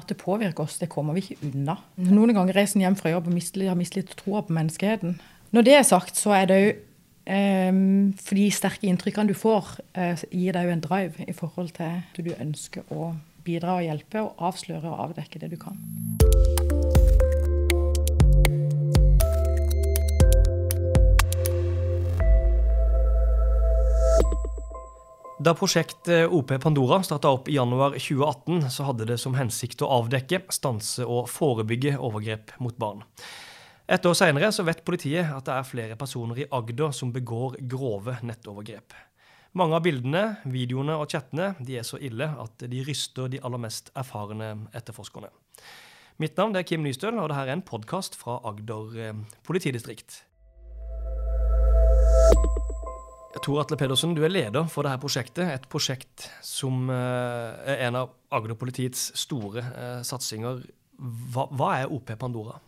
At det påvirker oss, det kommer vi ikke unna. Noen ganger reiser en hjem fra jobb og har mistet litt troa på menneskeheten. Når det er sagt, så er det jo eh, For de sterke inntrykkene du får, eh, gir deg jo en drive i forhold til at du ønsker å bidra og hjelpe og avsløre og avdekke det du kan. Da prosjektet OP Pandora starta opp i januar 2018, så hadde det som hensikt å avdekke, stanse og forebygge overgrep mot barn. Et år seinere vet politiet at det er flere personer i Agder som begår grove nettovergrep. Mange av bildene, videoene og chattene de er så ille at de ryster de aller mest erfarne etterforskerne. Mitt navn er Kim Nystøl, og dette er en podkast fra Agder eh, politidistrikt. Tor Atle Pedersen, du er leder for dette prosjektet. Et prosjekt som eh, er en av Agder-politiets store eh, satsinger. Hva, hva, er OP Pandora?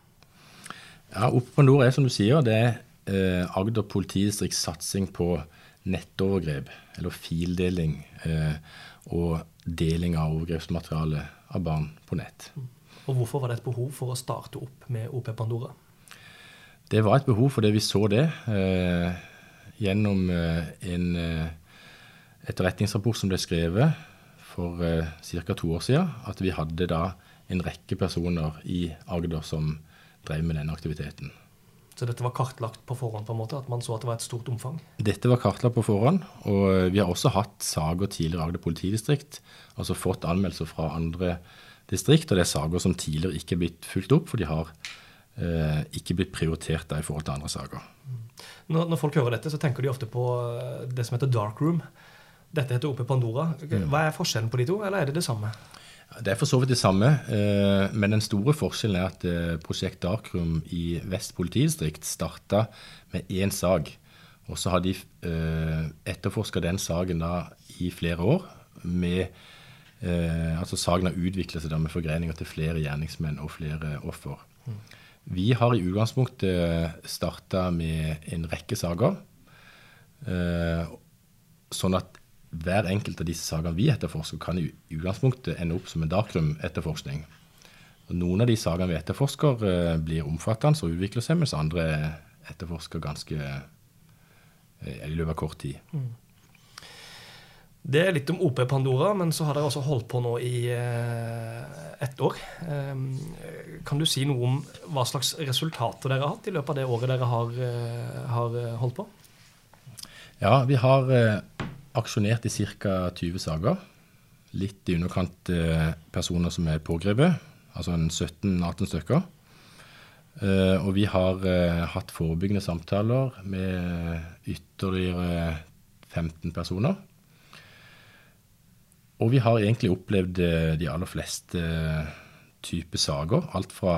Ja, OP Pandora er som du sier, det er eh, Agder politidistrikts satsing på nettovergrep, eller fildeling, eh, og deling av overgrepsmateriale av barn på nett. Og Hvorfor var det et behov for å starte opp med OP Pandora? Det var et behov fordi vi så det. Eh, gjennom eh, en eh, etterretningsrapport som ble skrevet for eh, ca. to år siden, at vi hadde da en rekke personer i Agder som drev med denne aktiviteten. Så dette var kartlagt på forhånd? på en måte, At man så at det var et stort omfang? Dette var kartlagt på forhånd. Og vi har også hatt saker tidligere i Agder politidistrikt. Altså fått anmeldelser fra andre distrikt. Og det er saker som tidligere ikke er blitt fulgt opp, for de har eh, ikke blitt prioritert i forhold til andre saker. Når, når, folk hører dette, så tenker de ofte på eh, det som heter dark room. Dette heter oppe Pandora. Mm. Hva er forskjellen på de to, eller er det det samme? Det er for så vidt det samme, eh, men den store forskjellen er at eh, Prosjekt Darkroom i Vest politidistrikt starta med én sak. Og så har de etterforska den saken da i flere år. med altså Saken har utviklet seg da med forgreininger til flere gjerningsmenn og flere offer. Mm. Vi har i utgangspunktet starta med en rekke saker. Eh, sånn at hver enkelt av disse sakene vi etterforsker, kan i utgangspunktet ende opp som en darkroom-etterforskning. Noen av de sakene vi etterforsker, eh, blir omfattende og utvikler seg, mens andre etterforsker ganske eh, i løpet av kort tid. Mm. Det er litt om OP Pandora, men så har dere også holdt på nå i eh, ett år. Eh, kan du si noe om hva slags resultater dere har hatt i løpet av det året dere har, eh, har eh, holdt på? Ja, vi har aksjonert i ca. 20 saker. Litt i underkant personer som er pågrepet, altså 17-18 stykker. og vi har hatt forebyggende samtaler med ytterligere 15 personer. Og vi har egentlig opplevd eh, de aller fleste eh, typer saker. Alt fra,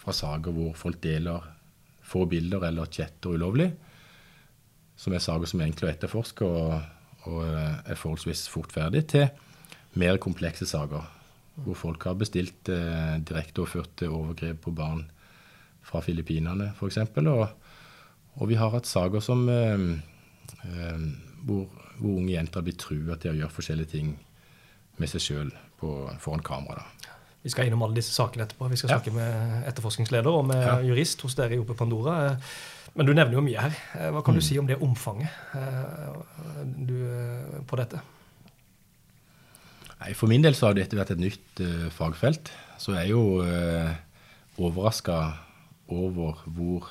fra, saker hvor folk deler få bilder eller chatter ulovlig, som er saker som er enkle å etterforske og, og eh, er forholdsvis fort ferdig, til mer komplekse saker. Hvor folk har bestilt eh, direkteoverførte overgrep på barn fra Filippinene f.eks. Og, og vi har hatt saker som eh, eh, hvor, hvor, unge jenter blir trua til å gjøre forskjellige ting med seg sjøl foran kamera. Da. Vi skal innom alle disse sakene etterpå. Vi skal snakke ja. med etterforskningsleder og med ja. jurist hos dere i Ope Pandora. Men du nevner jo mye her. Hva kan mm. du si om det omfanget eh, du, eh, på dette? Nei, For min del så har dette vært et nytt uh, fagfelt. Så jeg er jo uh, overraska over hvor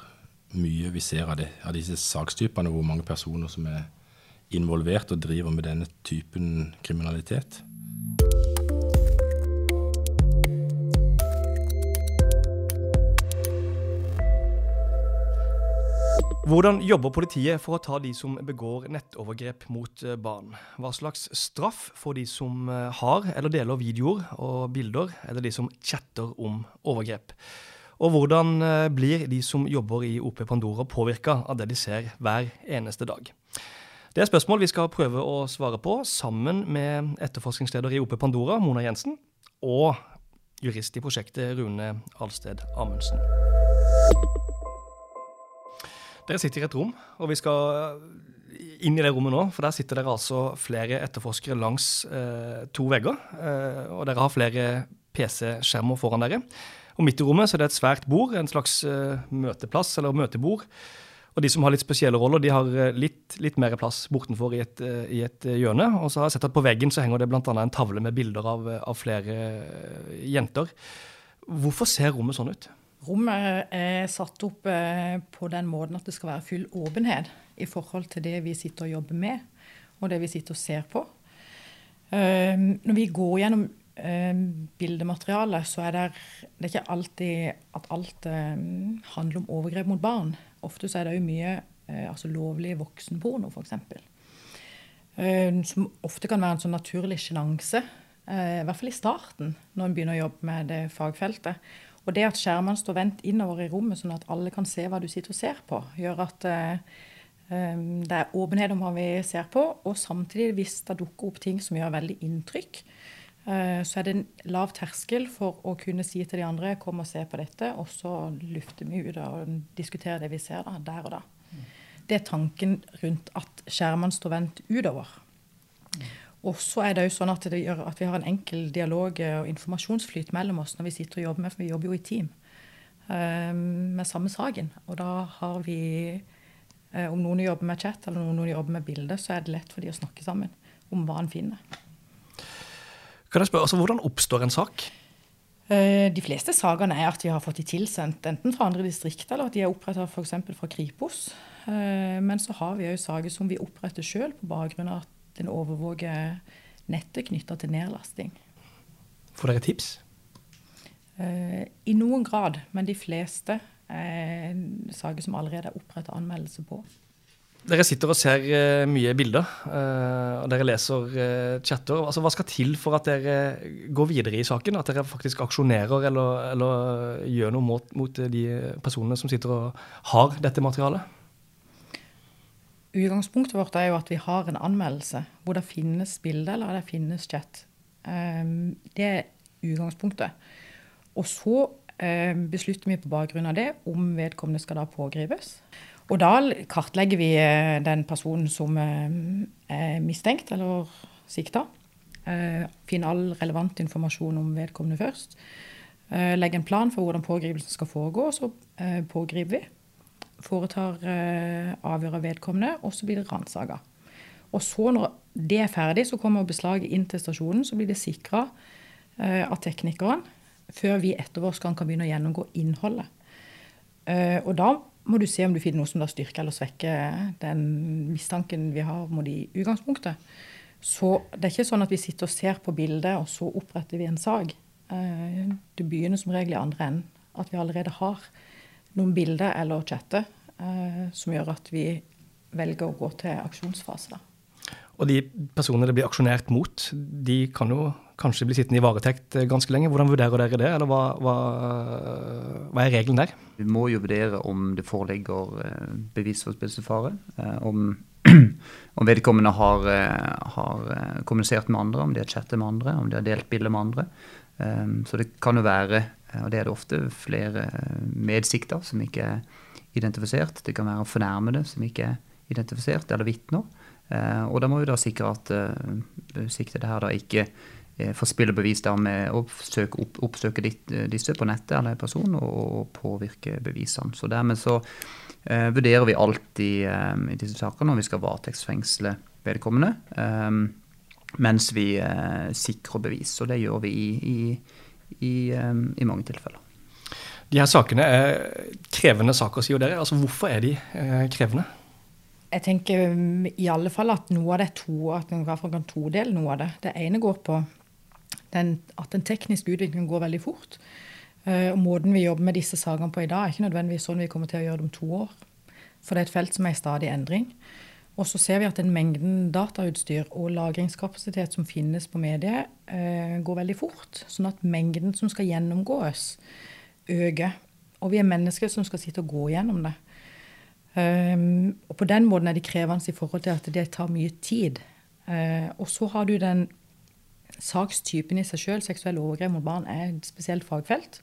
mye vi ser av, det, av disse sakstypene, hvor mange personer som er involvert og driver med denne typen kriminalitet. Hvordan jobber politiet for å ta de som begår nettovergrep mot eh, barn? Hva slags straff får de som eh, har eller deler videoer og bilder, eller de som chatter om overgrep? Og hvordan eh, blir de som jobber i OP Pandora påvirka av det de ser hver eneste dag? Det er spørsmål vi skal prøve å svare på sammen med etterforskningsleder i OP Pandora, Mona Jensen, og jurist i prosjektet, Rune Alsted Amundsen. Dere sitter i et rom, og vi skal inn i det rommet nå. For der sitter dere altså flere etterforskere langs eh, to vegger. Eh, og dere har flere PC-skjermer foran dere. Og midt i rommet så er det et svært bord, en slags eh, møteplass eller møtebord. Og de som har litt spesielle roller, de har litt, litt mer plass bortenfor i et, i et, hjørne. Og så har jeg sett at på veggen så henger det bl.a. en tavle med bilder av, av flere jenter. Hvorfor ser rommet sånn ut? Rommet er satt opp på den måten at det skal være full åpenhet i forhold til det vi sitter og jobber med, og det vi sitter og ser på. Når vi går gjennom Ehm, bildemateriale, så er det, det er ikke alltid at alt um, handler om overgrep mot barn. Ofte så er det jo mye uh, altså lovlig voksenporno, f.eks. Som ofte kan være en sånn naturlig sjenanse. I hvert fall i starten, når en begynner å jobbe med det fagfeltet. Og det at skjermene står vendt innover i rommet, sånn at alle kan se hva du sitter og ser på, gjør at det er åpenhet om hva vi ser på. Og samtidig, hvis det dukker opp ting som gjør veldig inntrykk, Eh, så er det en lav terskel for å kunne si til de andre kom og se på dette, og så lufter vi ut og diskuterer det vi ser da, der og da. Det er tanken rundt at skjermene står vendt utover. Og så er det jo sånn at det gjør at vi har en enkel dialog og informasjonsflyt mellom oss når vi sitter og jobber med, for vi jobber jo i team eh, med samme saken. Og da har vi eh, Om noen jobber med chat eller noen jobber med bilde, så er det lett for de å snakke sammen om hva en finner. Kan jeg spørre, altså, Hvordan oppstår en sak? Eh, de fleste sakene er at vi har fått de tilsendt enten fra andre distrikter eller at de er oppretta f.eks. fra Kripos. Eh, men så har vi òg saker som vi oppretter sjøl på bakgrunn av at en overvåker nettet knytta til nedlasting. Får dere tips? Eh, I noen grad, men de fleste er saker som allerede er oppretta anmeldelse på. Dere sitter og ser uh, mye bilder, uh, og dere leser uh, chatter. Altså, hva skal til for at dere går videre i saken? At dere faktisk aksjonerer eller, eller gjør noe mot, mot, de personene som sitter og har dette materialet? Utgangspunktet vårt er jo at vi har en anmeldelse hvor det finnes bilde eller det finnes chat. Um, det er utgangspunktet. Og så beslutter vi på bakgrunn av det om vedkommende skal da pågripes. Og da kartlegger vi eh, den personen som eh, er mistenkt eller sikta. Eh, finner all relevant informasjon om vedkommende først. Legger en plan for hvordan pågripelsen skal foregå, og så pågriper vi. Foretar avhør av vedkommende, og så blir det ransaka. Og så når det er ferdig, så kommer beslaget inn til stasjonen. Så blir det sikra av teknikeren før vi etterforskerne kan begynne å gjennomgå innholdet. Og da må du se om du finner noe som da styrker eller svekker den mistanken vi har mot i utgangspunktet. Så det er ikke sånn at vi sitter og ser på bildet, og så oppretter vi en sak. Eh, det begynner som regel i andre enden. At vi allerede har noen bilder eller chatter eh, som gjør at vi velger å gå til aksjonsfase. Og de personene det blir aksjonert mot, de kan jo kanskje blir sittende i varetekt eh, ganske lenge. Hvordan vurderer dere det, eller hva, hva, hva er regelen der? Vi må jo vurdere om det foreligger eh, bevisforspillelsesfare. Eh, om, om vedkommende har, har, kommunisert med andre, om de har chattet med andre, om de har delt bilder med andre. Så det kan jo være, og det er det ofte, flere medsikter som ikke er identifisert. Det kan være fornærmede som ikke er identifisert, eller vitner. Og da må vi da sikre at siktede her da ikke Eh, og bevis der med å søke opp, oppsøke ditt, disse på nettet eller en person og påvirke bevisene. Så Dermed så eh, vurderer vi alltid eh, i disse sakene når vi skal varetektsfengsle vedkommende, eh, mens vi eh, sikrer bevis. Og det gjør vi i, i, i, i, mange tilfeller. De her sakene er krevende saker, sier dere. Altså, hvorfor er de krevende? Jeg tenker mm, i alle fall at noe av det er to, at man kan todele noe av det. Det ene går på den, at den tekniske utviklingen går veldig fort. Uh, og Måten vi jobber med disse sakene på i dag, er ikke nødvendigvis sånn vi kommer til å gjøre det om to år. For det er et felt som er i stadig endring. Og så ser vi at den mengden datautstyr og lagringskapasitet som finnes på mediet, uh, går veldig fort. Sånn at mengden som skal gjennomgås, øker. Og vi er mennesker som skal sitte og gå gjennom det. Um, og på den måten er det krevende i forhold til at det tar mye tid. Uh, og så har du den sakstypen i seg sjøl, seksuelle overgrep mot barn, er et spesielt fagfelt.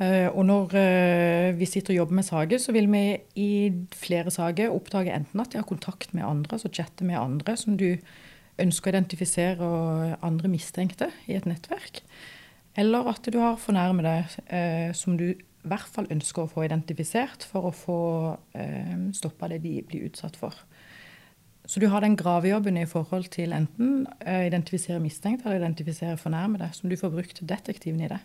Eh, og når eh, vi sitter og jobber med saker, så vil vi i flere saker oppdage enten at de har kontakt med andre, altså chatte med andre som du ønsker å identifisere og andre mistenkte i et nettverk. Eller at du har fornærmede eh, som du i hvert fall ønsker å få identifisert for å få eh, stoppa det de blir utsatt for. Så du har den gravejobben i forhold til enten eh, identifisere mistenkt eller identifisere fornærmede, som du får brukt detektiven i det.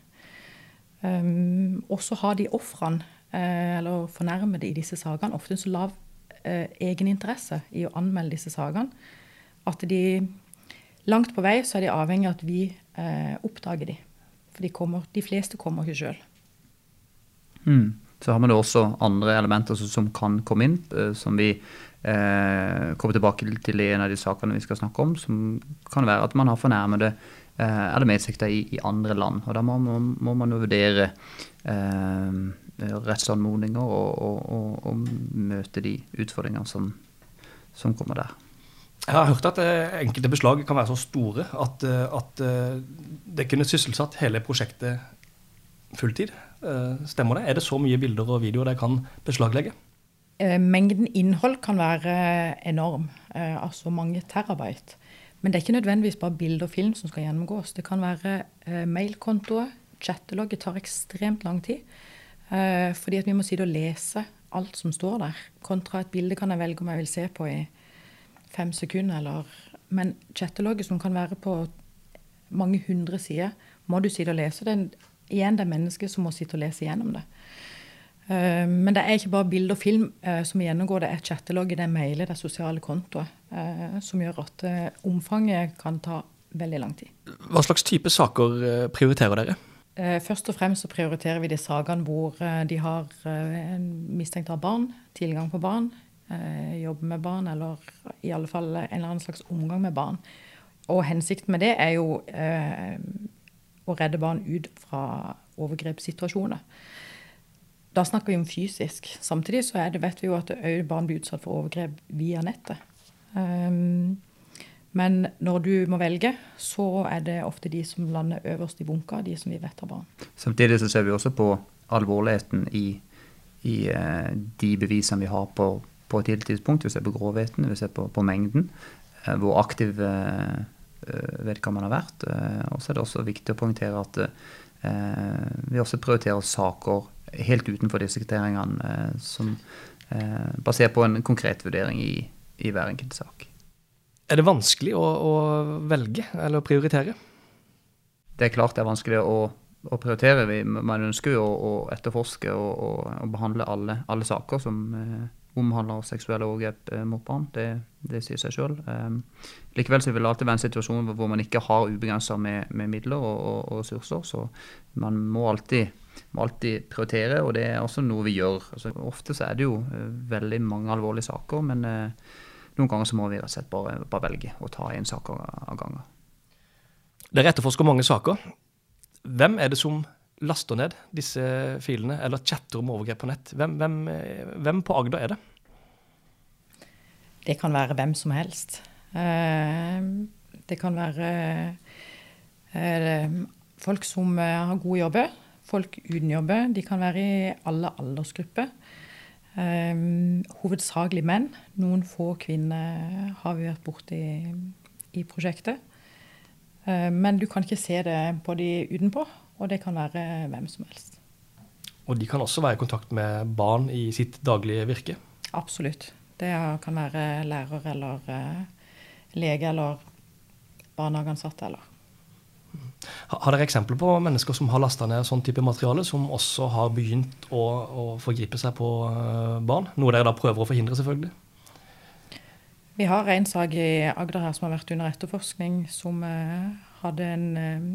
Um, og så har de ofrene, eh, eller fornærmede i disse sakene, ofte en så lav uh, egeninteresse i å anmelde disse sakene at de langt på vei så er de avhengig av at vi uh, oppdager de. For de, kommer, de fleste kommer ikke sjøl. Mm. Så har vi da også andre elementer som kan komme inn, som vi kommer tilbake til en av de sakene vi skal snakke om, som kan være at man har fornærmede eh, eller medsikta i, i, andre land. Og da må, må, må man jo vurdere eh, rettsanmodninger og, og, og, og, møte de utfordringene som, som kommer der. Jeg har hørt at eh, enkelte beslag kan være så store at, eh, at eh, det kunne sysselsatt hele prosjektet fulltid. Stemmer det? Er det så mye bilder og videoer de kan beslaglegge? Mengden innhold kan være enorm, altså mange terabyte. Men det er ikke nødvendigvis bare bilder og film som skal gjennomgås. Det kan være mailkontoer. Chattelogget tar ekstremt lang tid. Fordi at vi må sitte og lese alt som står der. Kontra et bilde kan jeg velge om jeg vil se på i fem sekunder, eller Men chattelogget som kan være på mange hundre sider, må du sitte og lese. Det er igjen det mennesket som må sitte og lese gjennom det. Uh, men det er ikke bare bilde og film uh, som gjennomgår, det er chattelogget, det er mailer, det er sosiale kontoer, uh, som gjør at omfanget kan ta veldig lang tid. Hva slags type saker prioriterer dere? Først og fremst så prioriterer vi de sakene hvor de har mistenkt av barn, tilgang på barn, eh, jobbe med barn, eller i alle fall en eller annen slags omgang med barn. Og hensikten med det er jo eh, å redde barn ut fra overgrepssituasjoner. Da snakker vi om fysisk. Samtidig så det, vet vi jo at barn blir utsatt for overgrep via nettet. Um, men når du må velge, så er det ofte de som lander øverst i bunka, de som vi vet har barn. Samtidig så ser vi også på alvorligheten i, i uh, de bevisene vi har på på et tidlig tidspunkt. Vi ser på grovheten, vi ser på, på mengden. Eh, hvor aktiv eh, vedkommende har vært. Eh, og så er det også viktig å poengtere at vi også prioriterer saker helt utenfor disse kriteriene som basert på en konkret vurdering i, i hver enkelt sak. Er det vanskelig å, å, velge eller å prioritere? Det er klart det er vanskelig å, å prioritere. Man ønsker jo å, å etterforske og, behandle alle, alle, saker som omhandler seksuelle overgrep eh, mot barn. Det, det sier seg sjøl. Um, likevel så vil det alltid være en situasjon hvor man ikke har ubegrensa med, med, midler og, og, og, ressurser. Så man må alltid, må alltid, prioritere, og det er også noe vi gjør. Altså, ofte så er det jo uh, veldig mange alvorlige saker, men eh, noen ganger så må vi rett og slett bare, bare velge å ta én sak av gangen. Dere etterforsker mange saker. Hvem er det som laster ned disse filene, eller chatter om overgrep på nett, hvem, hvem, hvem, på Agder er det? Det kan være hvem som helst. Eh, det kan være eh, folk som eh, har gode jobber, folk uten jobber. De kan være i alle aldersgrupper. Hovedsakelig menn. Noen få kvinner har vi vært borti i prosjektet. Men du kan ikke se det på de utenpå. Og det kan være hvem som helst. Og de kan også være i kontakt med barn i sitt daglige virke? Absolutt. Det kan være lærer eller uh, lege eller barnehageansatte eller Har dere eksempler på mennesker som har lasta ned sånn type materiale, som også har begynt å, å forgripe seg på uh, barn? Noe dere da prøver å forhindre, selvfølgelig? Vi har en sak i Agder her som har vært under etterforskning, som uh, hadde en um,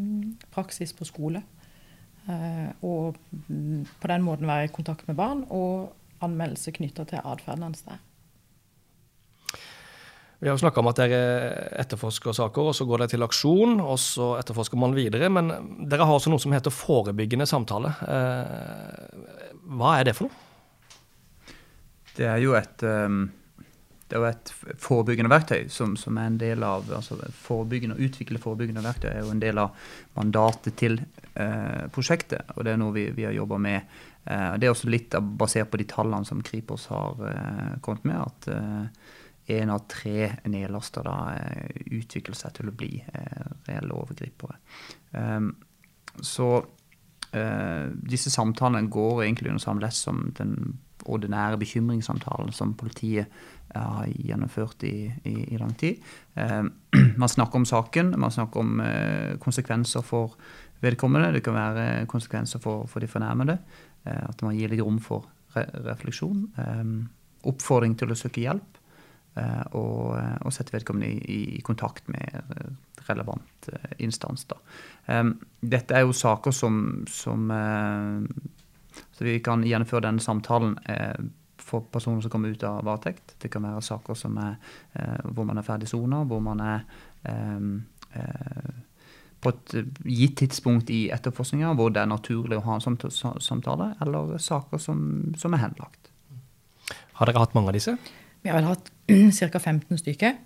praksis på skole. Uh, og på den måten være i kontakt med barn, og anmeldelse knytta til atferden hans der. Vi har jo snakka om at dere etterforsker saker, og så går dere til aksjon, og så etterforsker man videre. Men dere har også noe som heter forebyggende samtale. Uh, hva er det for noe? Det er jo et um det er et forebyggende verktøy som, som, er en del av altså forebyggende, Å utvikle forebyggende verktøy er jo en del av mandatet til eh, prosjektet. og Det er noe vi, vi har jobba med. Eh, det er også litt basert på de tallene som Kripos har eh, kommet med. at én av tre nedlaster da utvikler seg til å bli reelle overgripere. Um, så disse samtalene går egentlig under samme lest som den ordinære bekymringssamtalen som politiet har gjennomført i, i, i lang tid. Eh, man snakker om saken, man snakker om eh, konsekvenser for vedkommende. Det kan være konsekvenser for, for de fornærmede. Eh, at man gir litt rom for re refleksjon. Eh, oppfordring til å søke hjelp. Eh, og, eh, og, sette vedkommende i, i kontakt med relevant instans. Da. dette er jo saker som, som så vi kan gjennomføre denne samtalen for personer som kommer ut av varetekt. Det kan være saker som er, hvor man er ferdig sona, hvor man er på et gitt tidspunkt i etterforskninga hvor det er naturlig å ha en samtale, eller saker som, som er henlagt. Har dere hatt mange av disse? Vi har vel hatt ca. 15 stykker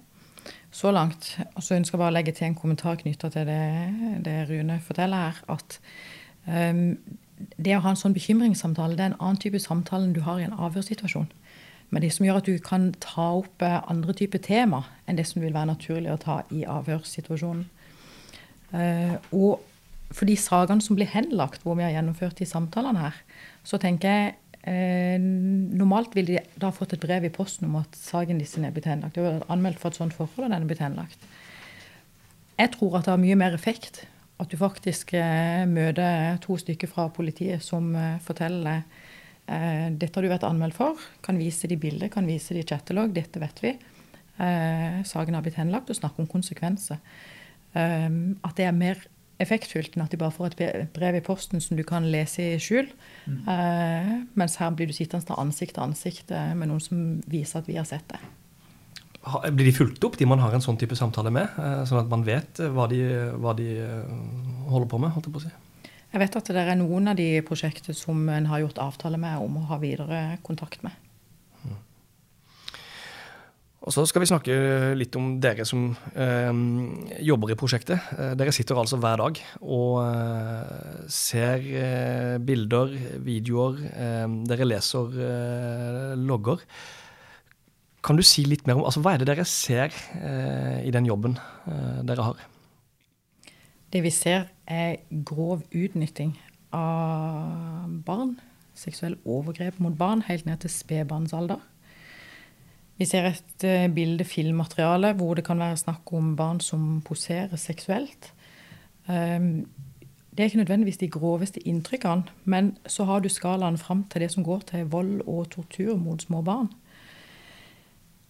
så langt. Og så ønsker jeg bare å legge til en kommentar knytta til det, det, Rune forteller her. At um, det å ha en sånn bekymringssamtale, det er en annen type samtale enn du har i en avhørssituasjon. Men det som gjør at du kan ta opp eh, andre typer tema enn det som vil være naturlig å ta i avhørssituasjonen. Uh, og for de sakene som blir henlagt, hvor vi har gjennomført de samtalene her, så tenker jeg uh, Normalt ville de da fått et brev i posten om at saken din er blitt henlagt. Det er anmeldt for et sånt forhold, og den er blitt henlagt. Jeg tror at det har mye mer effekt at du faktisk eh, møter to stykker fra politiet som forteller dette har du vært anmeldt for. Kan vise de bilder, kan vise de chattelogg. Dette vet vi. saken har blitt henlagt, og snakke om konsekvenser. Um, at det er mer effektfullt enn at de bare får et brev i posten som du kan lese i skjul. Mm. Eh, mens her blir du sittende ansikt til ansikt eh, med noen som viser at vi har sett det. Blir de fulgt opp, de man har en sånn type samtale med? Uh, sånn at man vet hva de, hva de holder på med? holdt Jeg på å si? Jeg vet at det er noen av de prosjektene som en har gjort avtale med om å ha videre kontakt med. Og Så skal vi snakke litt om dere som eh, jobber i prosjektet. Eh, dere sitter altså hver dag og eh, ser eh, bilder, videoer. Eh, dere leser eh, logger. Kan du si litt mer om altså, hva er det dere ser i den jobben dere har? Det vi ser, er grov utnytting av barn. Seksuell overgrep mot barn helt ned til spedbarnsalder. Vi ser et uh, bilde, filmmateriale, hvor det kan være snakk om barn som poserer seksuelt. Um, det er ikke nødvendigvis de groveste inntrykkene, men så har du skalaen fram til det som går til vold og tortur mot små barn.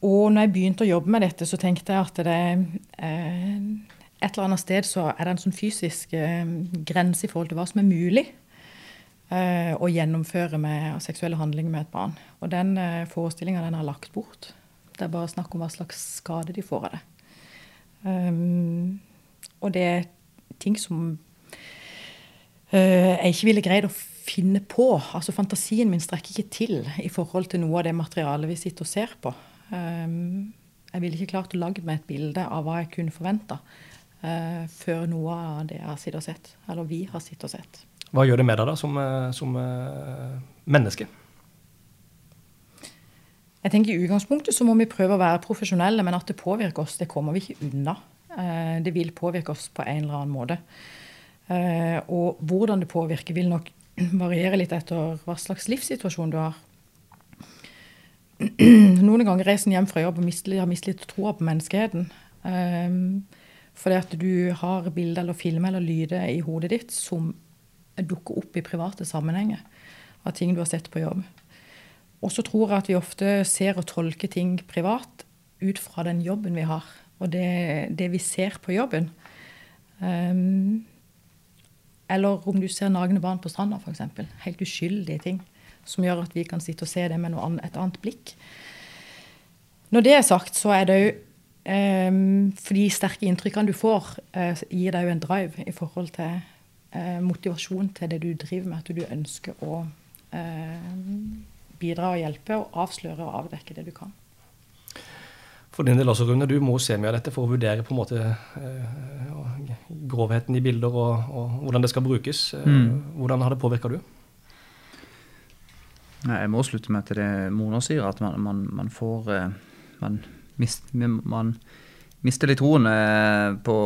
Og når jeg begynte å jobbe med dette, så tenkte jeg at det eh, et eller annet sted så er det en sånn fysisk eh, grense i forhold til hva som er mulig eh, å gjennomføre med seksuelle handlinger med et barn. Og den eh, forestillinga den har lagt bort. Det er bare snakk om hva slags skade de får av det. Um, og det er ting som uh, jeg ikke ville greid å finne på. Altså Fantasien min strekker ikke til i forhold til noe av det materialet vi sitter og ser på. Um, jeg ville ikke klart å lage meg et bilde av hva jeg kunne forventa uh, før noe av det jeg har sittet og sett, eller vi har sittet og sett. Hva gjør det med deg da, som, eh, som uh, menneske? Jeg tenker I utgangspunktet så må vi prøve å være profesjonelle, men at det påvirker oss, det kommer vi ikke unna. Eh, det vil påvirke oss på en eller annen måte. Eh, og hvordan det påvirker, vil nok variere litt etter hva slags livssituasjon du har. Noen ganger reiser en hjem fra jobb og har mistet litt troa på menneskeheten. Eh, fordi at du har bilder eller filmer eller lyder i hodet ditt som dukker opp i private sammenhenger av ting du har sett på jobb. Og så tror jeg at vi ofte ser og tolker ting privat ut fra den jobben vi har, og det, det vi ser på jobben. Um, eller om du ser nagne barn på stranda, f.eks. Helt uskyldige ting som gjør at vi kan sitte og se det med annet, et annet blikk. Når det er sagt, så er det òg um, For de sterke inntrykkene du får, uh, gir deg jo en drive i forhold til motivasjon til det du driver med, at du ønsker å uh, bidra og hjelpe og avsløre og avdekke det du kan. For din del også, Rune, du må se mye av dette for å vurdere på en måte eh, grovheten i bilder og, og, hvordan det skal brukes. Eh, mm. Hvordan har det påvirka du? Jeg må slutte meg til det Mona sier, at man, man, man får eh, man mist, man mister litt troen eh, på,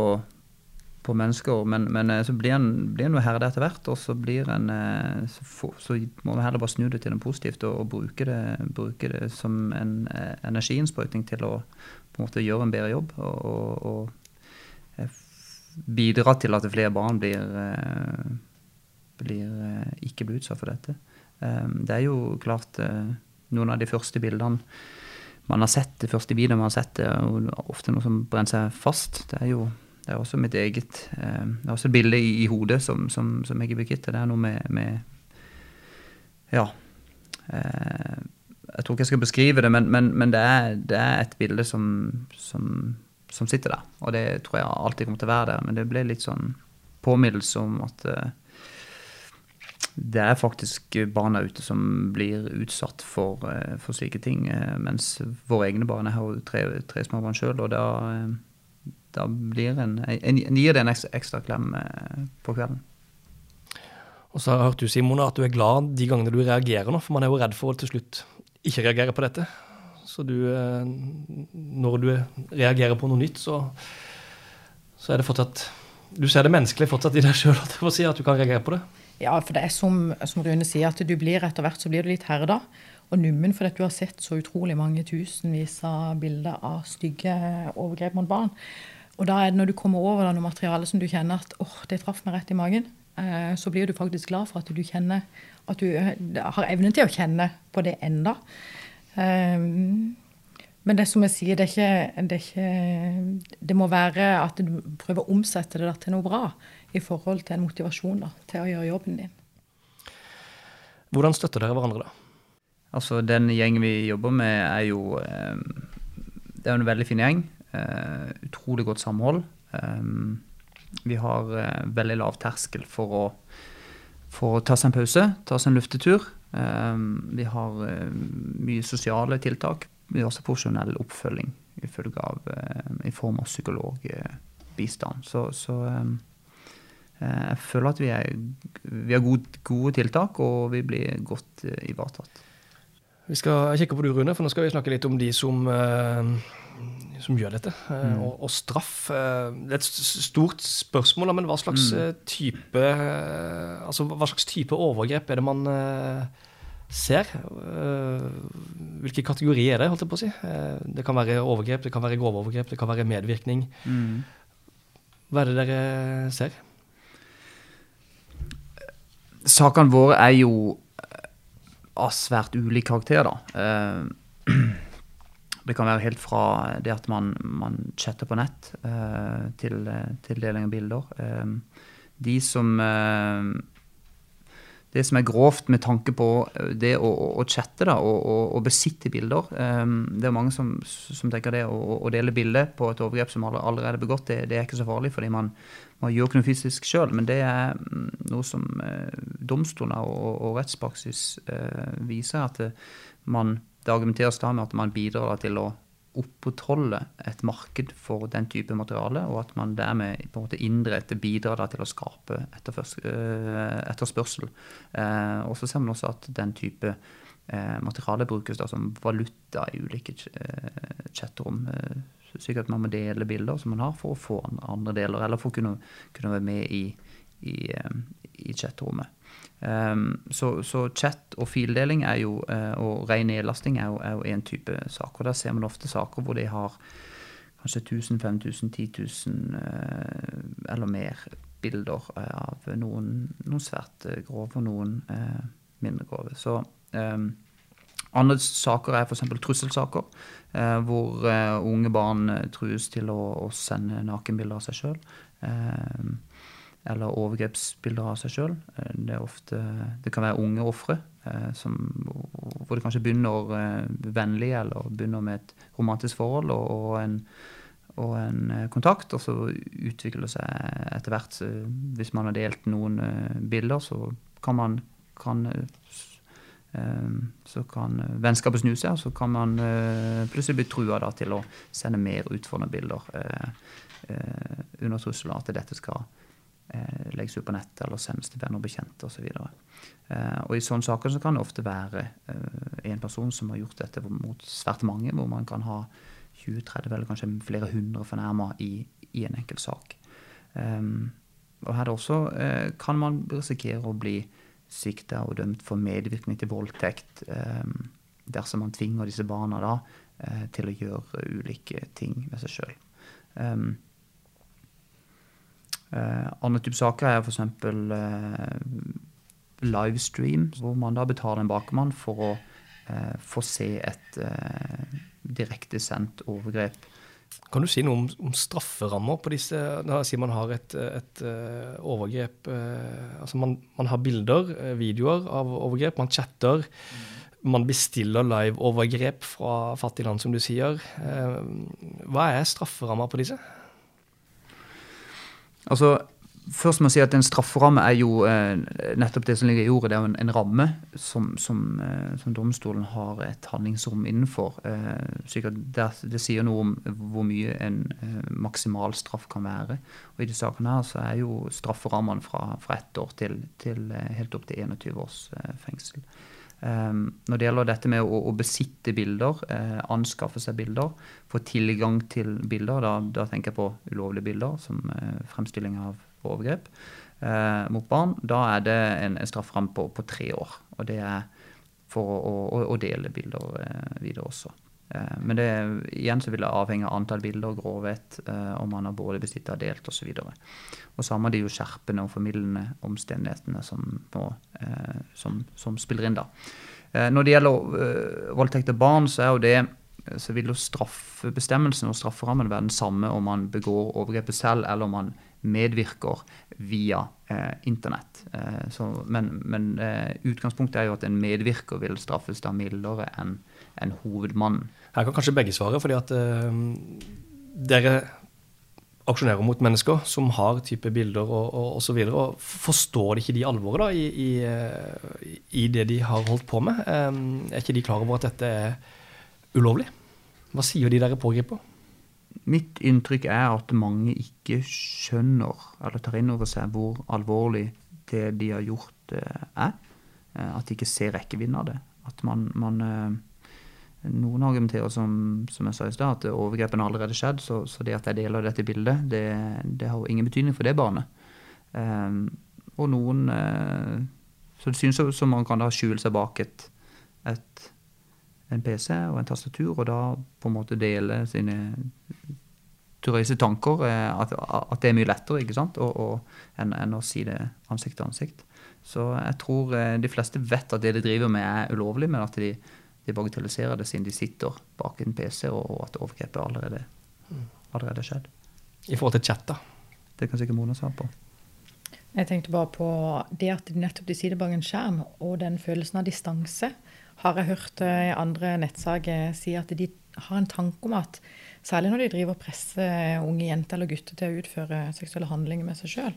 på mennesker. Men, men så blir en, blir noe herdig etter hvert, og så, blir en, så, for, så, må vi heller bare snu det til noe positivt og, og bruke, det, bruke, det, som en energiinnsprøytning til å på en måte gjøre en bedre jobb. og, og, og bidra til at flere barn blir, blir ikke blir utsatt for dette. Det er jo klart noen av de første bildene man har sett, de første videoene man har sett, det er jo ofte noe som brenner seg fast. Det er jo det er også mitt eget eh, Det er også et bilde i, i hodet som, som, som jeg er bekvitt. Det er noe med, med Ja. Eh, jeg tror ikke jeg skal beskrive det, men, men, men det, er, det, er, et bilde som, som, som, sitter der. Og det tror jeg alltid kommer til å være der. Men det ble litt sånn påminnelse om at eh, det er faktisk barna ute som blir utsatt for, eh, for slike ting. Eh, mens våre egne barn er jo tre, tre småbarn sjøl, og da, eh, da blir en, en, en, gir det en ekstra, ekstra klem på kvelden. Og så har jeg hørt du, Simon, at du er glad de gangene du reagerer nå, for man er jo redd for å til slutt ikke reagere på dette. Så du, når du reagerer på noe nytt, så, så er det fortsatt Du ser det menneskelige fortsatt i deg sjøl, si, at du kan reagere på det? Ja, for det er som, som Rune sier, at du blir etter hvert så blir du litt herda og nummen fordi du har sett så utrolig mange tusenvis av bilder av stygge overgrep mot barn. Og da er det når du kommer over da, noe materiale som du kjenner at åh, det traff meg rett i magen, eh, så blir du faktisk glad for at du kjenner at du eh, har evnen til å kjenne på det enda. Um, men det som jeg sier, det, er ikke, det, er ikke, det må være at du prøver å omsette det til noe bra i forhold til en motivasjon da, til å gjøre jobben din. Hvordan støtter dere hverandre, da? Altså, Den gjengen vi jobber med, er jo eh, Det er en veldig fin gjeng. Eh, utrolig godt samhold. Eh, vi har eh, veldig lav terskel for å, for å ta seg en pause, ta seg en luftetur. Vi har mye sosiale tiltak. Vi har også profesjonell oppfølging av, i form av psykologbistand. Så, så jeg føler at vi, er, vi har gode, gode, tiltak, og vi blir godt ivaretatt. Vi skal kikke på du, Rune, for nå skal vi snakke litt om de som, uh, som gjør dette. Uh, mm. og, og, straff. det er et stort spørsmål, men hva slags mm. type altså hva slags type overgrep er det man ser? hvilke kategorier er det, holdt jeg på å si? det kan være overgrep, det kan være grove overgrep, det kan være medvirkning. Mm. Hva er det dere ser? sakene våre er jo eh, av svært ulik karakter, da. Eh, det kan være helt fra det at man, man chatter på nett, eh, til, til deling av bilder. De som det som er grovt med tanke på det å, å chatte da, og, og, besitte bilder. det er mange som, som tenker det å, å, dele bilde på et overgrep som allerede er begått, det, det, er ikke så farlig, fordi man, man gjør ikke noe fysisk sjøl, men det er mm, noe som eh, domstoler og, og, rettspraksis eh, viser at man, det argumenteres da med at man bidrar til å opprettholde et marked for den type materiale, og at man dermed på en måte indirekte bidrar til å skape eh, etterspørsel. Eh, og så ser man også at den type eh, materiale brukes som valuta i ulike chatterom. Eh, sikkert man må dele bilder som man har for å få andre deler, eller for å kunne, kunne være med i, i, i chatrommet. Um, så, så, chat og fildeling er jo, uh, og ren nedlasting er jo, er jo en type sak. Og der ser man ofte saker hvor de har kanskje 1000, 5000, 10 000 uh, eller mer bilder uh, av noen, noen svært grove og noen mindre grove. Så um, andre saker er f.eks. trusselsaker, eh, hvor eh, unge barn eh, trues til å, å sende nakenbilder av seg sjøl. Eh, eller overgrepsbilder av seg sjøl. Eh, det, det, kan være unge ofre, eh, hvor det kanskje begynner vennlig eller begynner med et romantisk forhold og, og, en, og en, kontakt, og så utvikler det seg etter hvert. Hvis man har delt noen bilder, så kan man kan så kan vennskapet snu seg, og så kan man eh, plutselig bli trua da, til å sende mer utfordrende bilder eh, eh, under trusselen at dette skal legges ut på nettet eller sendes til venner og bekjente osv. Så og i sånne saker så kan det ofte være en person som har gjort dette mot svært mange, hvor man kan ha 20-30 eller kanskje flere hundre fornærma i, i, en enkelt sak. Um, og her også eh, kan man risikere å bli sikta og dømt for medvirkning til voldtekt um, dersom man tvinger disse barna da uh, til å gjøre ulike ting med seg sjøl. Um, uh, andre typer saker er f.eks. Uh, livestream, hvor man da betaler en bakmann for å uh, få se et uh, direktesendt overgrep kan du si noe om, om strafferammer på disse Da sier man har et, et uh, overgrep uh, Altså man, man, har bilder, uh, videoer av overgrep, man chatter. Mm. Man bestiller live-overgrep fra fattige land, som du sier. hva er strafferamma på disse? Altså, Først må jeg si at En strafferamme er jo eh, nettopp det som ligger i ordet. Det er jo en, en ramme som, som, eh, som, domstolen har et handlingsrom innenfor. Eh, at det, det, sier noe om hvor mye en maksimal straff kan være. Og I de sakene her så er jo strafferammene fra, fra ett år til, til, helt opp til 21 års fengsel. Når det gjelder dette med å, å besitte bilder, anskaffe seg bilder, få tilgang til bilder, da, da tenker jeg på ulovlige bilder som fremstilling av overgrep eh, mot barn, da er det en, en strafferamme på, på, tre år. Og det er for å, å, å dele bilder eh, videre også. Eh, men det, igjen så vil det avhenge av antall bilder, grovhet, eh, om man har både bestilt og delt osv. Og, og så har man de skjerpende og formildende omstendighetene som, på, eh, som, som, spiller inn da. Når det gjelder voldtekt av barn, så det så vil jo straffebestemmelsen og strafferammen være den samme om man begår overgrepet selv, eller om man medvirker via eh, internett. Eh, så, men, men eh, utgangspunktet er jo at en medvirker vil straffes da mildere enn en hovedmannen. Her kan kanskje begge svare, fordi at eh, dere aksjonerer mot mennesker som har type bilder og, og, og så videre, og Forstår ikke de alvoret da, i, i, eh, i, det de har holdt på med? Er ikke de klar over at dette er ulovlig? Hva sier de dere pågriper? Mitt inntrykk er at mange ikke skjønner eller tar inn over seg hvor alvorlig det de har gjort, eh, er. Eh, at de ikke ser rekkevidden av det. At man, man eh, Noen argumenterer som, som jeg sa i stad, at overgrepene har allerede skjedd, så, så, det at jeg deler dette bildet, det, det har jo ingen betydning for det barnet. Og noen Så det synes som man kan da skjule seg bak et, et en PC og en tastatur, og da på en måte dele sine turøyse tanker. Eh, at, at, det er mye lettere ikke sant? Og, og, enn, en å si det ansikt til ansikt. Så jeg tror eh, de fleste vet at det de driver med, er ulovlig, men at de, de bagatelliserer det siden de sitter bak en PC, og, og at overgrepet allerede, allerede har skjedd. I forhold til chat, da? Det kan sikkert Mona svare på. Jeg tenkte bare på det at de nettopp de sitter bak en skjerm, og den følelsen av distanse har jeg hørt i andre nettsaker si at de har en tanke om at særlig når de driver og presser unge jenter eller gutter til å utføre seksuelle handlinger med seg sjøl,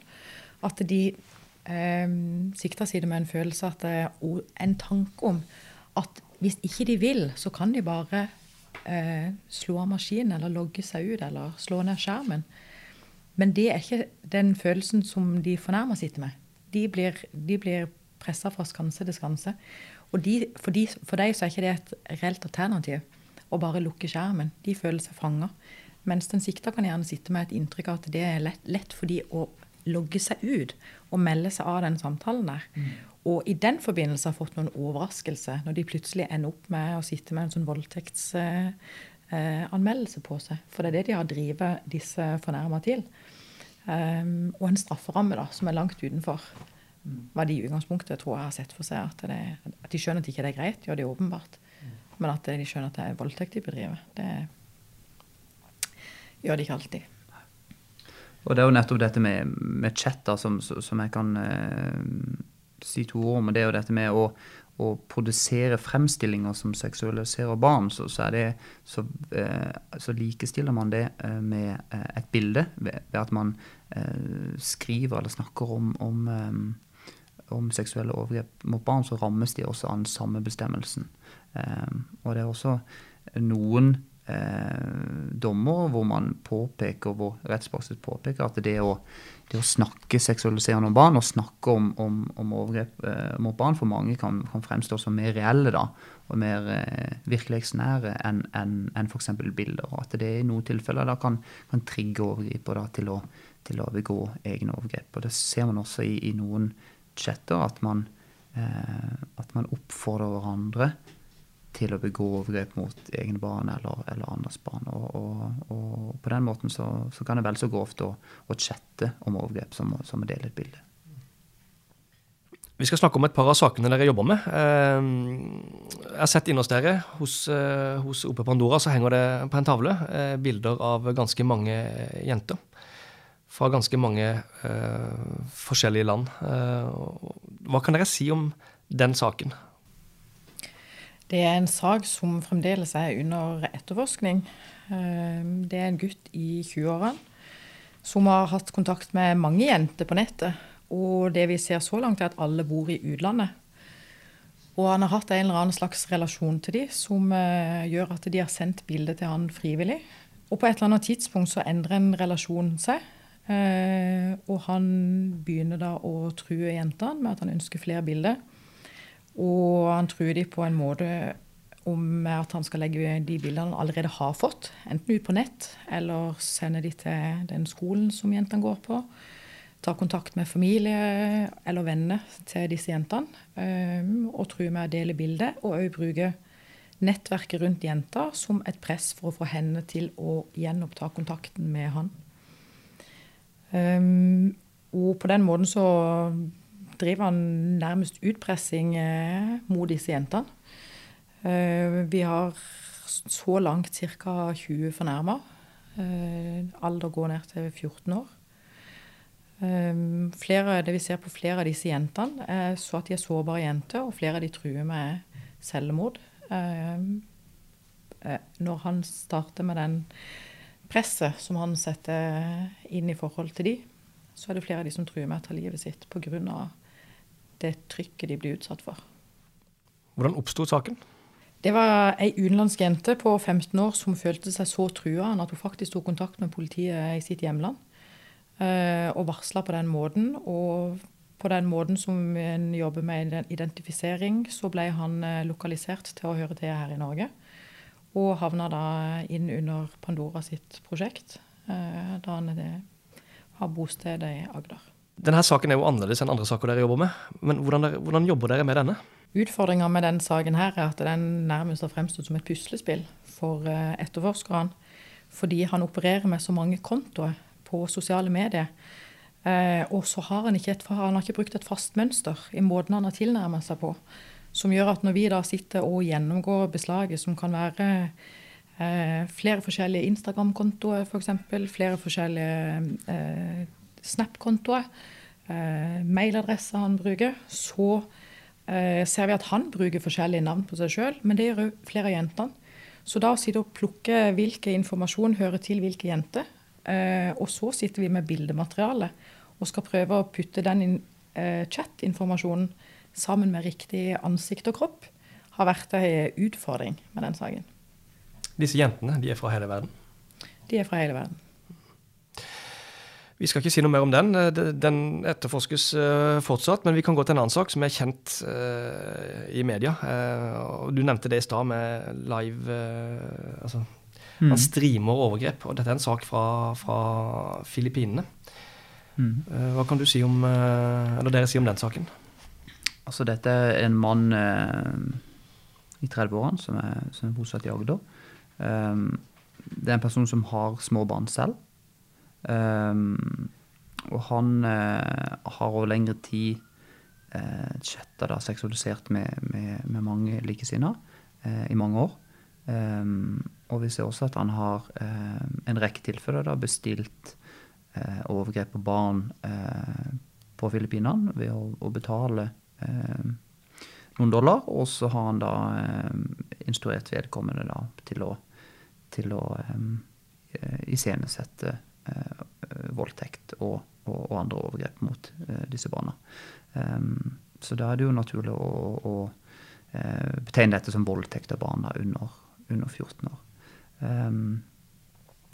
at de eh, sikter seg med en følelse at det er en tanke om at hvis ikke de vil, så kan de bare eh, slå av maskinen eller logge seg ut eller slå ned skjermen. Men det er ikke den følelsen som de fornærma sitter med. De blir, de blir pressa fra skanse til skanse. Og de, for, de, for deg så er ikke det et reelt alternativ å bare lukke skjermen. De føler seg fanga. Mens den sikta kan gjerne sitte med et inntrykk av at det er lett, lett for de å logge seg ut og melde seg av den samtalen der. Mm. Og i den forbindelse har fått noen overraskelse når de plutselig ender opp med å sitte med en sånn voldtektsanmeldelse eh, på seg. For det er det de har drevet disse fornærma til. Um, og en strafferamme da, som er langt utenfor hva de i utgangspunktet tror jeg har sett for seg. At, det, at de skjønner at ikke det er greit, ja, det er åpenbart. Men at de skjønner at det er voldtekt de bedriver, det gjør de ikke alltid. Og det er jo nettopp dette med, med chat da, som, som, jeg kan eh, si to ord om. Det er jo dette med å, å produsere fremstillinger som seksualiserer barn. Så, så, det, så, eh, så likestiller man det eh, med eh, et bilde ved, ved at man eh, skriver eller snakker om, om eh, om seksuelle overgrep mot barn, så rammes de også av den samme bestemmelsen. Um, og det er også noen eh, dommer hvor man påpeker, hvor rettspraksis påpeker at det å, det å, snakke seksualiserende om barn og snakke om, om, om overgrep eh, mot barn for mange kan, kan, fremstå som mer reelle da, og mer eh, virkelighetsnære enn en, en f.eks. bilder. Og at det i noen tilfeller da kan, kan trigge overgriper da, til, å, til, å, begå egne overgrep. Og Det ser man også i, i noen chatter, at man, eh, at man oppfordrer hverandre til å begå overgrep mot egne barn eller, eller andres barn. Og, og, og, på den måten så, så, kan det vel så grovt å, å chatte om overgrep som, som å dele et bilde. Vi skal snakke om et par av sakene dere jobber med. Eh, jeg har sett inne hos dere, hos, eh, hos Ope Pandora, så henger det på en tavle eh, bilder av ganske mange jenter. Fra ganske mange forskjellige land. Hva kan dere si om den saken? Det er en sak som fremdeles er under etterforskning. Ehm, det er en gutt i 20-årene som har hatt kontakt med mange jenter på nettet. Og det vi ser så langt, er at alle bor i utlandet. Og han har hatt en eller annen slags relasjon til dem som eh, gjør at de har sendt bilde til han frivillig. Og på et eller annet tidspunkt så endrer en relasjon seg. Eh, og han begynner da å true jentene med at han ønsker flere bilder. Og han truer dem på en måte om at han skal legge de bildene han allerede har fått, enten ut på nett eller sende de til den skolen som jentene går på. Ta kontakt med familie eller venner til disse jentene. Um, og true med å dele bilder, og òg bruke nettverket rundt jenta som et press for å få henne til å gjenoppta kontakten med han. Um, og på den måten så driver han nærmest utpressing eh, mot disse jentene. Eh, vi har så langt ca. 20 fornærma. Eh, alder går ned til 14 år. Flere, det vi ser på flere av disse jentene, er så at de er sårbare jenter, og flere av de truer med selvmord. Når han starter med den presset som han setter inn i forhold til de, så er det flere av de som truer med å ta livet sitt pga det trykket de blir utsatt for. Hvordan oppsto saken? Det var ei utenlandsk jente på 15 år som følte seg så trua at hun faktisk tok kontakt med politiet i sitt hjemland. Eh, og varsla på den måten. Og på den måten som en jobber med identifisering, så ble han eh, lokalisert til å høre til her i Norge. Og havna da inn under Pandora sitt prosjekt, eh, da han har bosted i Agder. Denne saken er jo annerledes enn andre saker dere jobber med. Men hvordan, dere, hvordan jobber dere med denne? Utfordringa med denne saken her er at den nærmest har fremstått som et puslespill for eh, etterforskerne. Fordi han opererer med så mange kontoer på sosiale medier. Eh, og så har han, ikke et, han har ikke brukt et fast mønster i måten han har tilnærmet seg på. Som gjør at når vi da sitter og gjennomgår beslaget, som kan være eh, flere forskjellige Instagram-kontoer f.eks., for flere forskjellige eh, Snap-kontoer, eh, mailadresser han bruker, så eh, ser vi at han bruker forskjellige navn på seg sjøl, men det gjør òg flere av jentene. Så da å sitte og plukke hvilken informasjon hører til hvilke jenter, eh, og så sitter vi med bildemateriale og skal prøve å putte den in, eh, chat-informasjonen sammen med riktig ansikt og kropp, har vært en utfordring med den saken. Disse jentene, de er fra hele verden? De er fra hele verden. Vi skal ikke si noe mer om den. Eh, den etterforskes uh, fortsatt. Men vi kan gå til en annen sak som er kjent uh, i media. Du nevnte det i stad med live altså, mm. Man streamer overgrep. Og dette er en sak fra, fra Filippinene. Mm. hva kan du si om, eller dere si om den saken? Altså, dette er en mann i 30-årene som, som, er bosatt i Agder. det er en person som har små barn selv. Um, og han eh, har over lengre tid eh, chatta da seksualisert med, med, med mange likesinnede eh, i mange år. Um, og vi ser også at han har eh, en rekke tilfeller da bestilt overgrep på barn på Filippinene ved å, å betale noen dollar. Og så har han da instruert vedkommende da til å, til å um, iscenesette Eh, voldtekt og, og, og, andre overgrep mot eh, disse barna. Så da er det jo naturlig å, å, eh, betegne dette som voldtekt av barna under, under 14 år.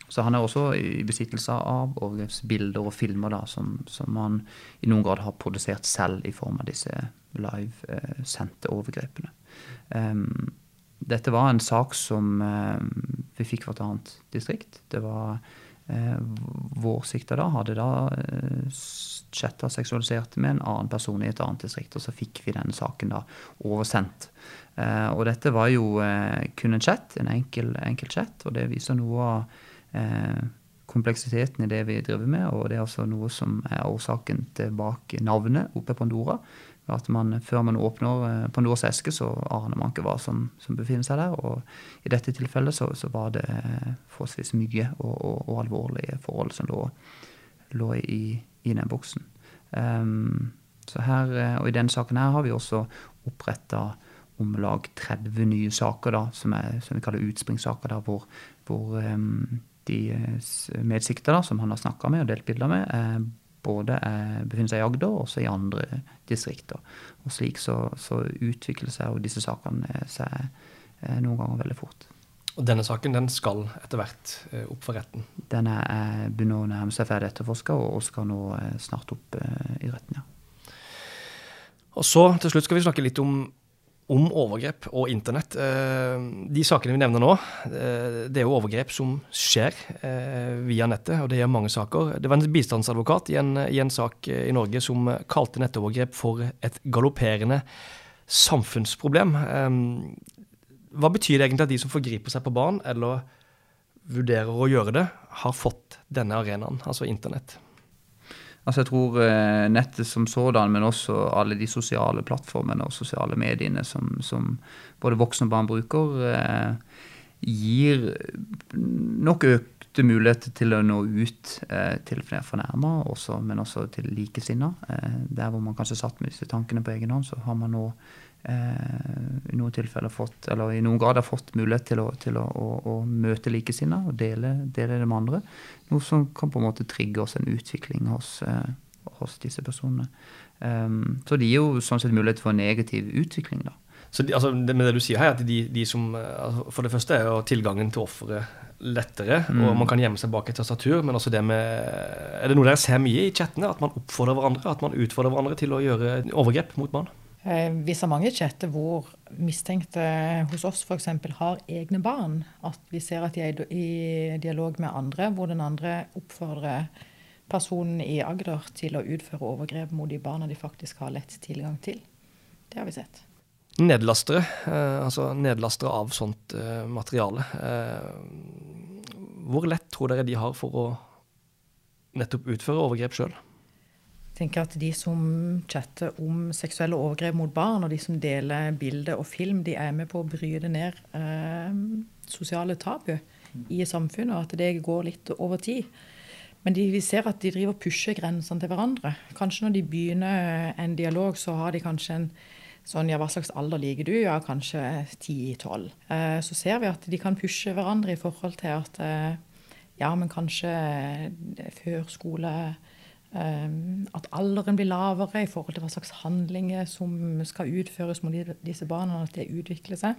Så han er også i besittelse av overgrepsbilder og filmer da, som, som han i noen grad har produsert selv i form av disse live-sendte overgrepene. Um, dette var en sak som um, vi fikk et annet distrikt. Det var uh, vår sikta da hadde da chatta seksualisert med en annen person i et annet distrikt, og så fikk vi denne saken da oversendt. Og dette var jo kun en chat, en enkel, enkel chat, og det viser noe av eh, kompleksiteten i det vi driver med. Og det er altså noe som er årsaken til bak navnet oppe i Pandora. At man, Før man åpner eh, Pandoras eske, så aner man ikke hva som, som befinner seg der. Og i dette tilfellet så, så var det forholdsvis mye og, og, og, alvorlige forhold som lå, lå i, i, den boksen. Um, så her, eh, og I denne saken her har vi også oppretta om lag 30 nye saker da, som, er, som vi kaller utspringssaker, der hvor, hvor um, de medsikta som han har snakka med og delt bilder med, eh, både er, befinner seg i Agder og også i andre distrikter. Og slik så, så utvikler seg disse sakene seg eh, noen ganger veldig fort. Og denne saken den skal etter hvert opp for retten? Den er begynner å nærme seg ferdig etterforska og skal nå snart opp i retten, ja. Og så til slutt skal vi snakke litt om om overgrep og internett. Eh, de sakene vi nevner nå, eh, det er jo overgrep som skjer eh, via nettet, og det er mange saker. Det var en bistandsadvokat i en, i en sak i Norge som kalte nettovergrep for et galopperende samfunnsproblem. Hva betyr det egentlig at de som forgriper seg på barn, eller vurderer å gjøre det, har fått denne arenaen, altså internett? Altså jeg tror eh, nettet som sådan, men også alle de sosiale plattformene og sosiale mediene som, som både voksne og barn bruker, eh, gir nok økte muligheter til å nå ut eh, til flere fornærma, men også til likesinnede. der hvor man kanskje satt med disse tankene på egen hånd, så har man nå i noen tilfeller fått, eller i noen grad har fått mulighet til å, til å, å, å møte likesinnede og dele, dele det med andre. Noe som kan på en måte trigge oss en utvikling hos, eh, hos disse personene. Um, så det gir jo sånn sett mulighet for en negativ utvikling, da. Så de, altså, det, med det du sier her, at de, de som altså, For det første er jo tilgangen til offeret lettere, mm. og man kan gjemme seg bak et tastatur. Men også det med Er det noe dere ser mye i chattene? At man oppfordrer hverandre? At man utfordrer hverandre til å gjøre overgrep mot barn? Eh, vi ser mange chatter hvor mistenkte hos oss f.eks. har egne barn. At vi ser at de er i dialog med andre, hvor den andre oppfordrer personen i Agder til å utføre overgrep mot de barna de faktisk har lett tilgang til. Det har vi sett. Nedlastere, eh, altså nedlastere av sånt eh, materiale. Eh, hvor lett tror dere de har for å nettopp utføre overgrep sjøl? tenker at De som chatter om seksuelle overgrep mot barn, og de som deler bilder og film, de er med på å bryte ned eh, sosiale tabu i samfunnet, og at det går litt over tid. Men de, vi ser at de driver pusher grensene til hverandre. Kanskje når de begynner en dialog, så har de kanskje en sånn Ja, hva slags alder liker du? Ja, kanskje 10-12. Eh, så ser vi at de kan pushe hverandre i forhold til at eh, Ja, men kanskje før skole at alderen blir lavere i forhold til hva slags handlinger som skal utføres mot disse barna, at det utvikler seg.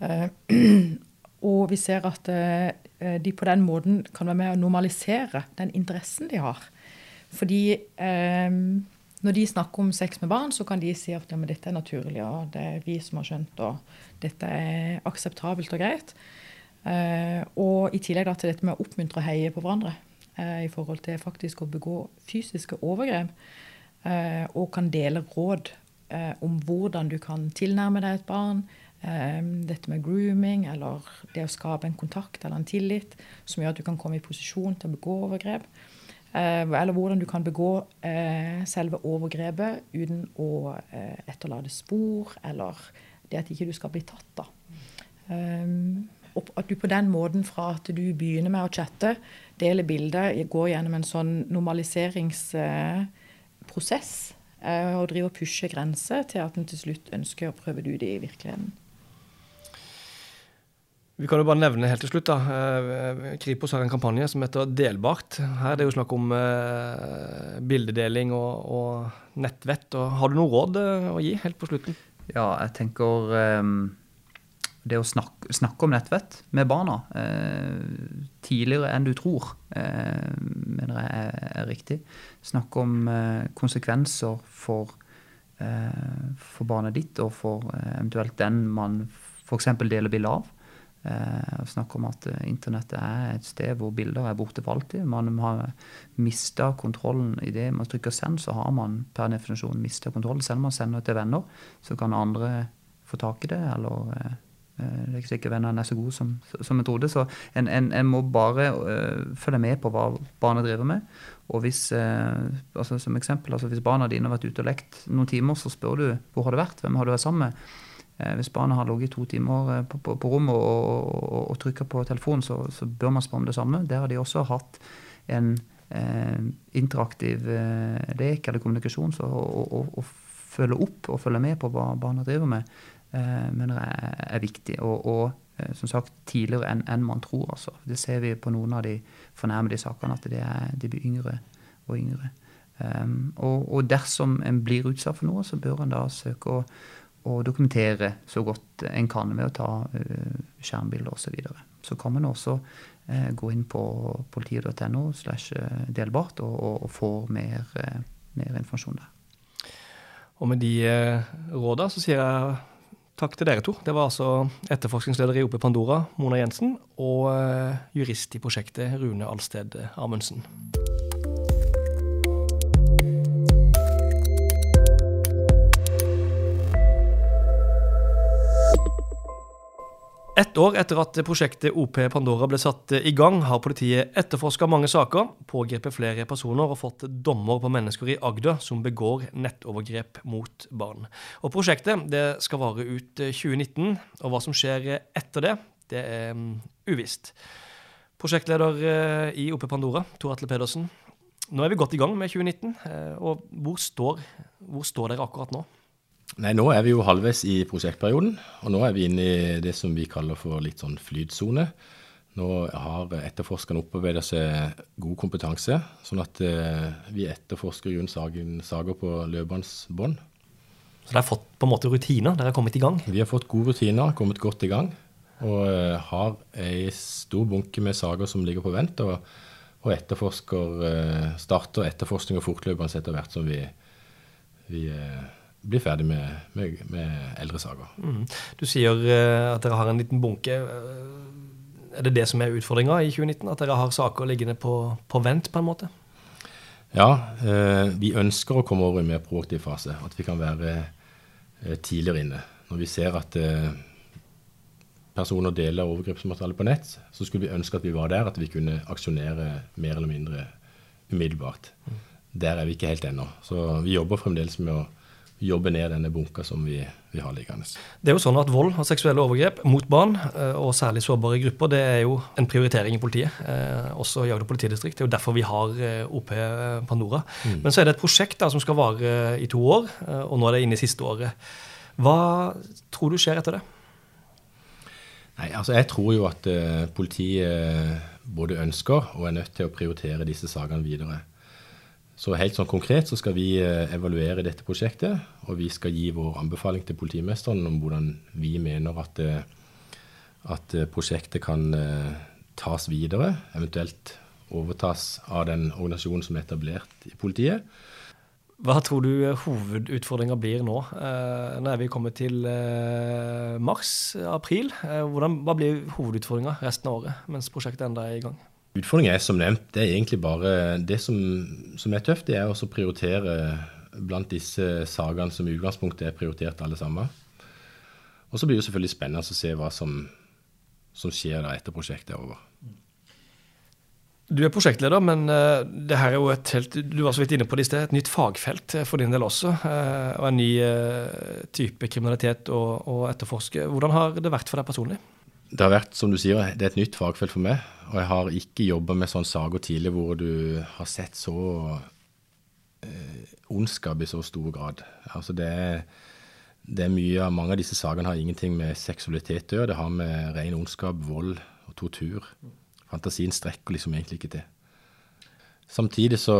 Og vi ser at eh, de på den måten kan være med å normalisere den interessen de har. Fordi når de snakker om sex med barn, så kan de si at ja, dette er naturlig, og det er vi som har skjønt, og dette er akseptabelt og greit. Og i tillegg til dette med å oppmuntre og heie på hverandre eh, i forhold til faktisk å begå fysiske overgrep. Eh, og kan dele råd eh, om hvordan du kan tilnærme deg et barn. Eh, dette med grooming eller det å skape en kontakt eller en tillit som gjør at du kan komme i posisjon til å begå overgrep. Eh, eller hvordan du kan begå eh, selve overgrepet uten å etterlate spor, eller det at ikke du skal bli tatt. da. Um, at du på den måten, fra at du begynner med å chatte, deler bilder, går gjennom en sånn normaliseringsprosess eh, og driver og pusher grenser til at en til slutt ønsker å prøve det ut i virkeligheten. Vi kan jo bare nevne helt til slutt da, eh, Kripos har en kampanje som heter Delbart. Her er det jo snakk om eh, bildedeling og, og nettvett. Og har du noe råd å gi helt på slutten? Ja, jeg tenker det å snakke, snakke, om nettvett med barna eh, tidligere enn du tror, eh, mener jeg er, er, riktig. Snakke om eh, konsekvenser for, eh, for, barnet ditt og for eh, eventuelt den man f.eks. deler bilde av. Eh, snakker om at internettet er et sted hvor bilder er borte for alltid. Man har mista kontrollen i det man trykker 'send', så har man per definisjon mista kontrollen. Selv om man sender til venner, så kan andre få tak i det, eller Eh, det er ikke sikkert vennene er så gode som, som jeg trodde. Så en, en, en må bare uh, følge med på hva barna driver med. Og hvis, uh, altså som eksempel, altså hvis barna dine har vært ute og lekt noen timer, så spør du hvor har du vært, hvem har du vært sammen med. Uh, hvis barnet har ligget to timer på, på, på rommet og, og, og, trykka på telefonen, så, så, bør man spørre om det samme. Der har de også hatt en interaktiv lek eller kommunikasjon så, og, og følge opp og følge med på hva barna driver med. Eh, mener jeg er viktig. Og, eh, som sagt tidligere enn en man tror. Altså. Det ser vi på noen av de fornærmede sakene, at er, de blir yngre og yngre. Um, og, dersom en blir utsatt for noe, så bør en da søke å, å dokumentere så godt en kan ved å ta uh, skjermbilder osv. Så, videre. så kan man også uh, gå inn på politiet.no slash delbart og, og, og, få mer, uh, mer, informasjon der. Og med de råda så sier jeg Takk til dere to. Det var altså etterforskningsleder i OP Pandora, Mona Jensen, og eh, jurist i prosjektet, Rune Alsted Amundsen. Ett år etter at prosjektet OP Pandora ble satt i gang, har politiet etterforska mange saker, pågrepet flere personer og fått dommer på mennesker i Agder som begår nettovergrep mot barn. Og Prosjektet det skal vare ut 2019, og hva som skjer etter det, det er um, uvisst. Prosjektleder eh, i OP Pandora, Tor Atle Pedersen. Nå er vi godt i gang med 2019. Eh, og hvor står, hvor står dere akkurat nå? Nei, Nå er vi jo halvveis i prosjektperioden, og nå er vi inne i det som vi kaller for litt sånn flytsone. Nå har etterforskerne opparbeidet seg god kompetanse, sånn at eh, vi etterforsker Jon saker på løpende bånd. Så dere har fått på en måte rutiner? Dere har kommet i gang? Vi har fått gode rutiner, kommet godt i gang. Og eh, har ei stor bunke med saker som ligger på vent. Og, og etterforsker, eh, starter etterforskning og fortløpende etter hvert som vi, vi bli ferdig med, med, med eldre saker. Mm. Du sier uh, at dere har en liten bunke. Uh, er det det som er utfordringa i 2019? At dere har saker liggende på, på vent, på en måte? Ja, uh, vi ønsker å komme over i en mer proaktiv fase. At vi kan være tidligere inne. Når vi ser at personer deler overgrepsmateriale på nett, så skulle vi ønske at vi var der, at vi kunne aksjonere mer eller mindre umiddelbart. Mm. Der er vi ikke helt ennå. Så vi jobber fremdeles med å jobbe ned denne bunka som vi, vi, har liggende. Det er jo sånn at Vold og seksuelle overgrep mot barn, eh, og særlig sårbare grupper, det er jo en prioritering i politiet. Eh, også i Agder politidistrikt. Det er jo derfor vi har eh, OP Pandora. Mm. Men så er det et prosjekt da, som skal vare i to år, og nå er det inne i siste året. Hva tror du skjer etter det? Nei, altså Jeg tror jo at politiet både ønsker og er nødt til å prioritere disse sakene videre. Så helt sånn konkret så skal vi eh, evaluere dette prosjektet, og vi skal gi vår anbefaling til politimesteren om hvordan vi mener at, eh, at eh, prosjektet kan tas videre, eventuelt overtas av den organisasjonen som er etablert i politiet. Hva tror du hovedutfordringa blir nå? Nå er vi kommet til mars-april. Hva blir hovedutfordringa resten av året mens prosjektet enda er i gang? Utfordringen er som nevnt, det er egentlig bare Det som, som er tøft, det er å prioritere blant disse sakene som i utgangspunktet er prioritert alle sammen. Og så blir det selvfølgelig spennende å se hva som, som skjer da etter prosjektet er over. Du er prosjektleder, men uh, det her er jo et helt du var så vidt inne på det i sted, et nytt fagfelt for din del også. Uh, og en ny type kriminalitet å, å etterforske. Hvordan har det vært for deg personlig? Det har vært, som du sier, det er et nytt fagfelt for meg. Og jeg har ikke jobba med sånne saker tidlig hvor du har sett så eh, ondskap i så stor grad. Altså det er, det er mye av Mange av disse sakene har ingenting med seksualitet å gjøre. Det har med ren ondskap, vold og tortur. Fantasien strekker liksom egentlig ikke til. Samtidig så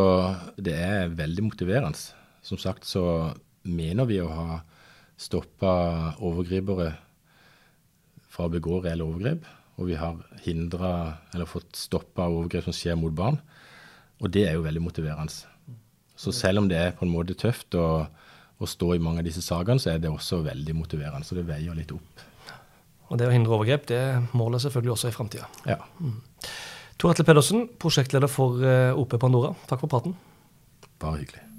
Det er veldig motiverende. Som sagt så mener vi å ha stoppa overgripere fra å begå reelle overgrep. Og vi har hindra eller fått stoppa overgrep som skjer mot barn. Og det er jo veldig motiverende. Så selv om det er på en måte tøft å, å stå i mange av disse sakene, så er det også veldig motiverende. Så det veier litt opp. Og det å hindre overgrep, det måler selvfølgelig også i framtida. Ja. Tor Atle Pedersen, prosjektleder for eh, OP Pandora. Takk for praten. Bare hyggelig.